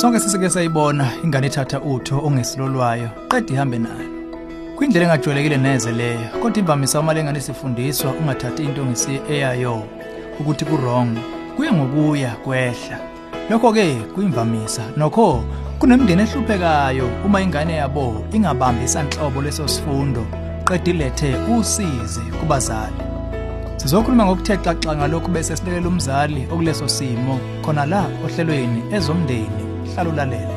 sonke sisike sayibona ingane ethatha utho ongesilolwayo qeda ihambe nalo kuyindlela engajwayelekile neze leyo kodwa imvamisa uma lengane sifundiswa ungathathi into ngesiye eyayo ukuthi ku-wrong kuye ngokuya kwehla. Lokho-ke kuyimvamisa nokho kunemindeni ehluphekayo uma ingane yabo ingabambi isanhlobo leso sifundo qeda ilethe usizi kubazali. Sizokhuluma ngokuthe xaxa ngalokhu bese silelela umzali okuleso simo khona la ohlelweni ezomndeni. Hlala ulalele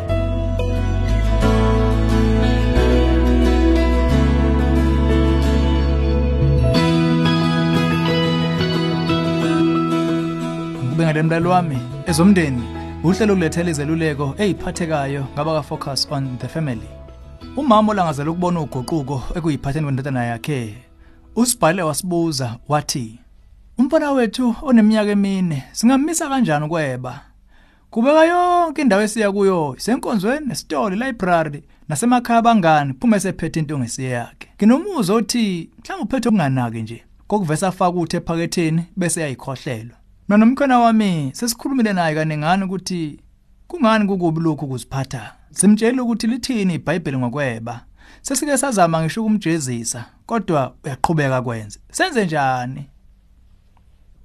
ngikubengele mlalo wami ezomndeni uhlelo kulethela izeluleko eziphathekayo ngaba ka focus on the family. Umama olangazela ukubona uguquko ekuyiphatheni kwendodana yakhe usibhale wasibuza wathi umfana wethu oneminyaka emine singamisa kanjani kweba kubeka yonke indawo esiya kuyo senkonzweni nesitolo library nasemakhaya bangani phume sephethe into ngesiye yakhe nginomuzo othi mhlawumbe uphethe okunganaki nje kokuvesa afaka uthe ephaketheni bese yayikhohlelwa. Mina nomkhona wami sesikhulumile naye kaningana ukuthi kungani kukubi lokhu kuziphatha simtshela ukuthi lithini iBhayibheli ngokweba. Sesike sizama ngisho ukumjezisa kodwa uyaqhubeka kwenze. Senze njani?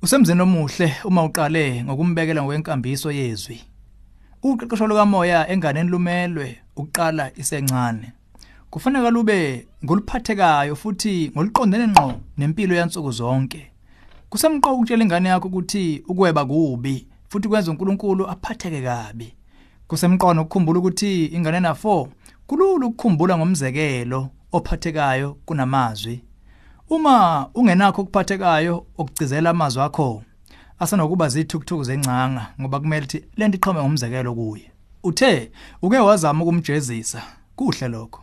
Usemzini omuhle uma uqale ngokumbekela ngokwenkambiso yezwi. Uqeqesho lukamoya enganeni lumelwe ukuqala isencane. Kufanele lube ngoluphathekayo futhi ngoluqondene ngqo nempilo yansuku zonke. Kusemqoka ukutshela ingane yakho ukuthi ukweba kubi futhi kwenza uNkulunkulu aphatheke kabi. Kusemqono ukukhumbula ukuthi ingane na 4 kulula ukukhumbula ngomzekelo ophathekayo kunamazwi. Uma ungenakho ukuphathekayo okugcizela amazwi akho asanokuba zithukuthuku zencanga ngoba kumele ukuthi lento iqhome ngomzekelo kuye. Uthe uke wazama ukumjezisa kuhle lokho.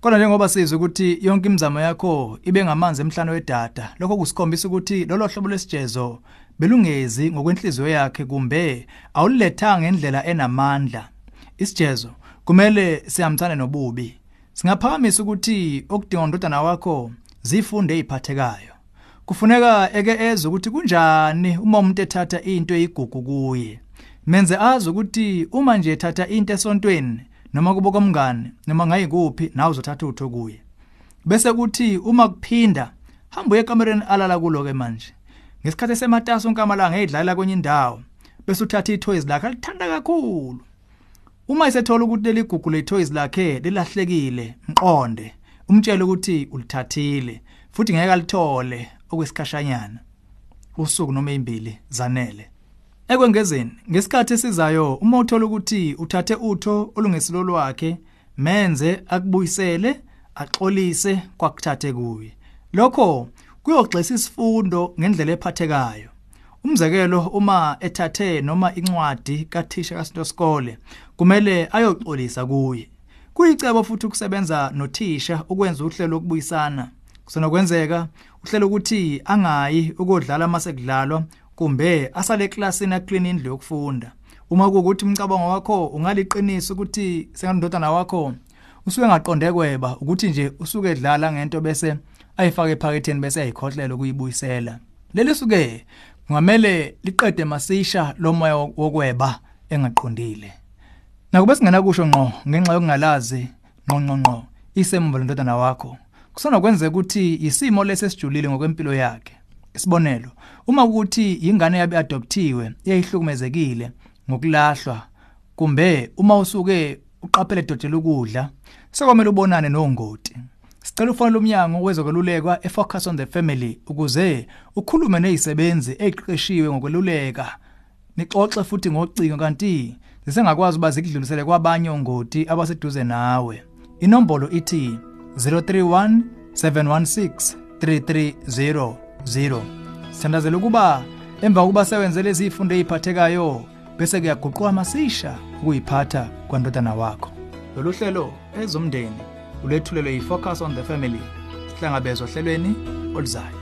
Kodwa njengoba sizwe ukuthi yonke imizamo yakho ibe ngamanzi emhlanje wedada lokho kusikhombisa ukuthi lolo hlobo lesijezo belungezi ngokwenhliziyo yakhe kumbe awulethanga ngendlela enamandla. Isijezo kumele sihambisane nobubi. Singaphakamisa ukuthi okudinga undodana wakho zifunde eziphathekayo kufuneka eke ezwe ukuthi kunjani uma umuntu ethatha into eyigugu kuye. Menze azi ukuthi uma nje ethatha into esontweni noma kubo komngane noma ngayikuphi nawe uzothatha utho kuye. Bese kuthi uma kuphinda hamba uye ekamereni alala kulo ke manje. Ngesikhathi sematasa onkamalanga edlala kwenye indawo bese uthatha ithoys lakhe alithanda kakhulu. Uma isethola ukuthi leli gugu lethoys lakhe lilahlekile mqonde umtshele ukuthi ulithathile futhi ngeke alithole okwesikhashanyana usuku noma ezimbili zanele. Ekwengezeni ngesikhathi esizayo uma uthola ukuthi uthathe utho olungesilo lwakhe menze akubuyisele axolise kwakuthathe kuye. Lokho kuyogxisa isifundo ngendlela ephathekayo. Umzekelo uma ethathe noma incwadi kathisha kasinto skole kumele ayoxolisa kuye. Kuyicebo futhi ukusebenza nothisha ukwenza uhlelo lokubuyisana. Kusenokwenzeka uhlelo ukuthi angayi ukodlala masekudlalwa kumbe asale eklasini aclean indlu yokufunda. Uma kuukuthi umcabango wakho ungaliqinisa ukuthi sengandodana wakho usuke ngaqonde kweba ukuthi nje usuke edlala ngento bese ayifake ephaketheni bese ayikhohlela ukuyibuyisela. Leli suke kungamele liqede masisha lomoya wokweba engaqondile. Nakube singena kusho ngqo ngenxa yokungalazi ngqo ngqo ngqo isemva lendodana wakho kusona kwenzeka ukuthi isimo lesesijulile ngokwempilo yakhe. Isibonelo uma ukuthi ingane yabe adoptiwe eyihlukumezekile ngokulahlwa kumbe uma usuke uqaphele dodela ukudla sekwamele ubonane nongoti. Sicela ufonele umnyango wezokwelulekwa efocus on the family ukuze ukhulume nezisebenzi eziqeqeshiwe ngokweluleka nixoxe futhi ngocingo kanti zisengakwazi uba zikudlulisele kwabanye ongoti abaseduze nawe. Inombolo ithi 031 716 3300 sithandazela ukuba emva kokuba sewenze lezi zifundo eziphathekayo bese kuyaguqwa masisha ukuyiphatha kwandodana wakho. Lolu hlelo ezomndeni ulethulelwe yi-focus on the family sihlangabezwa ohlelweni oluzayo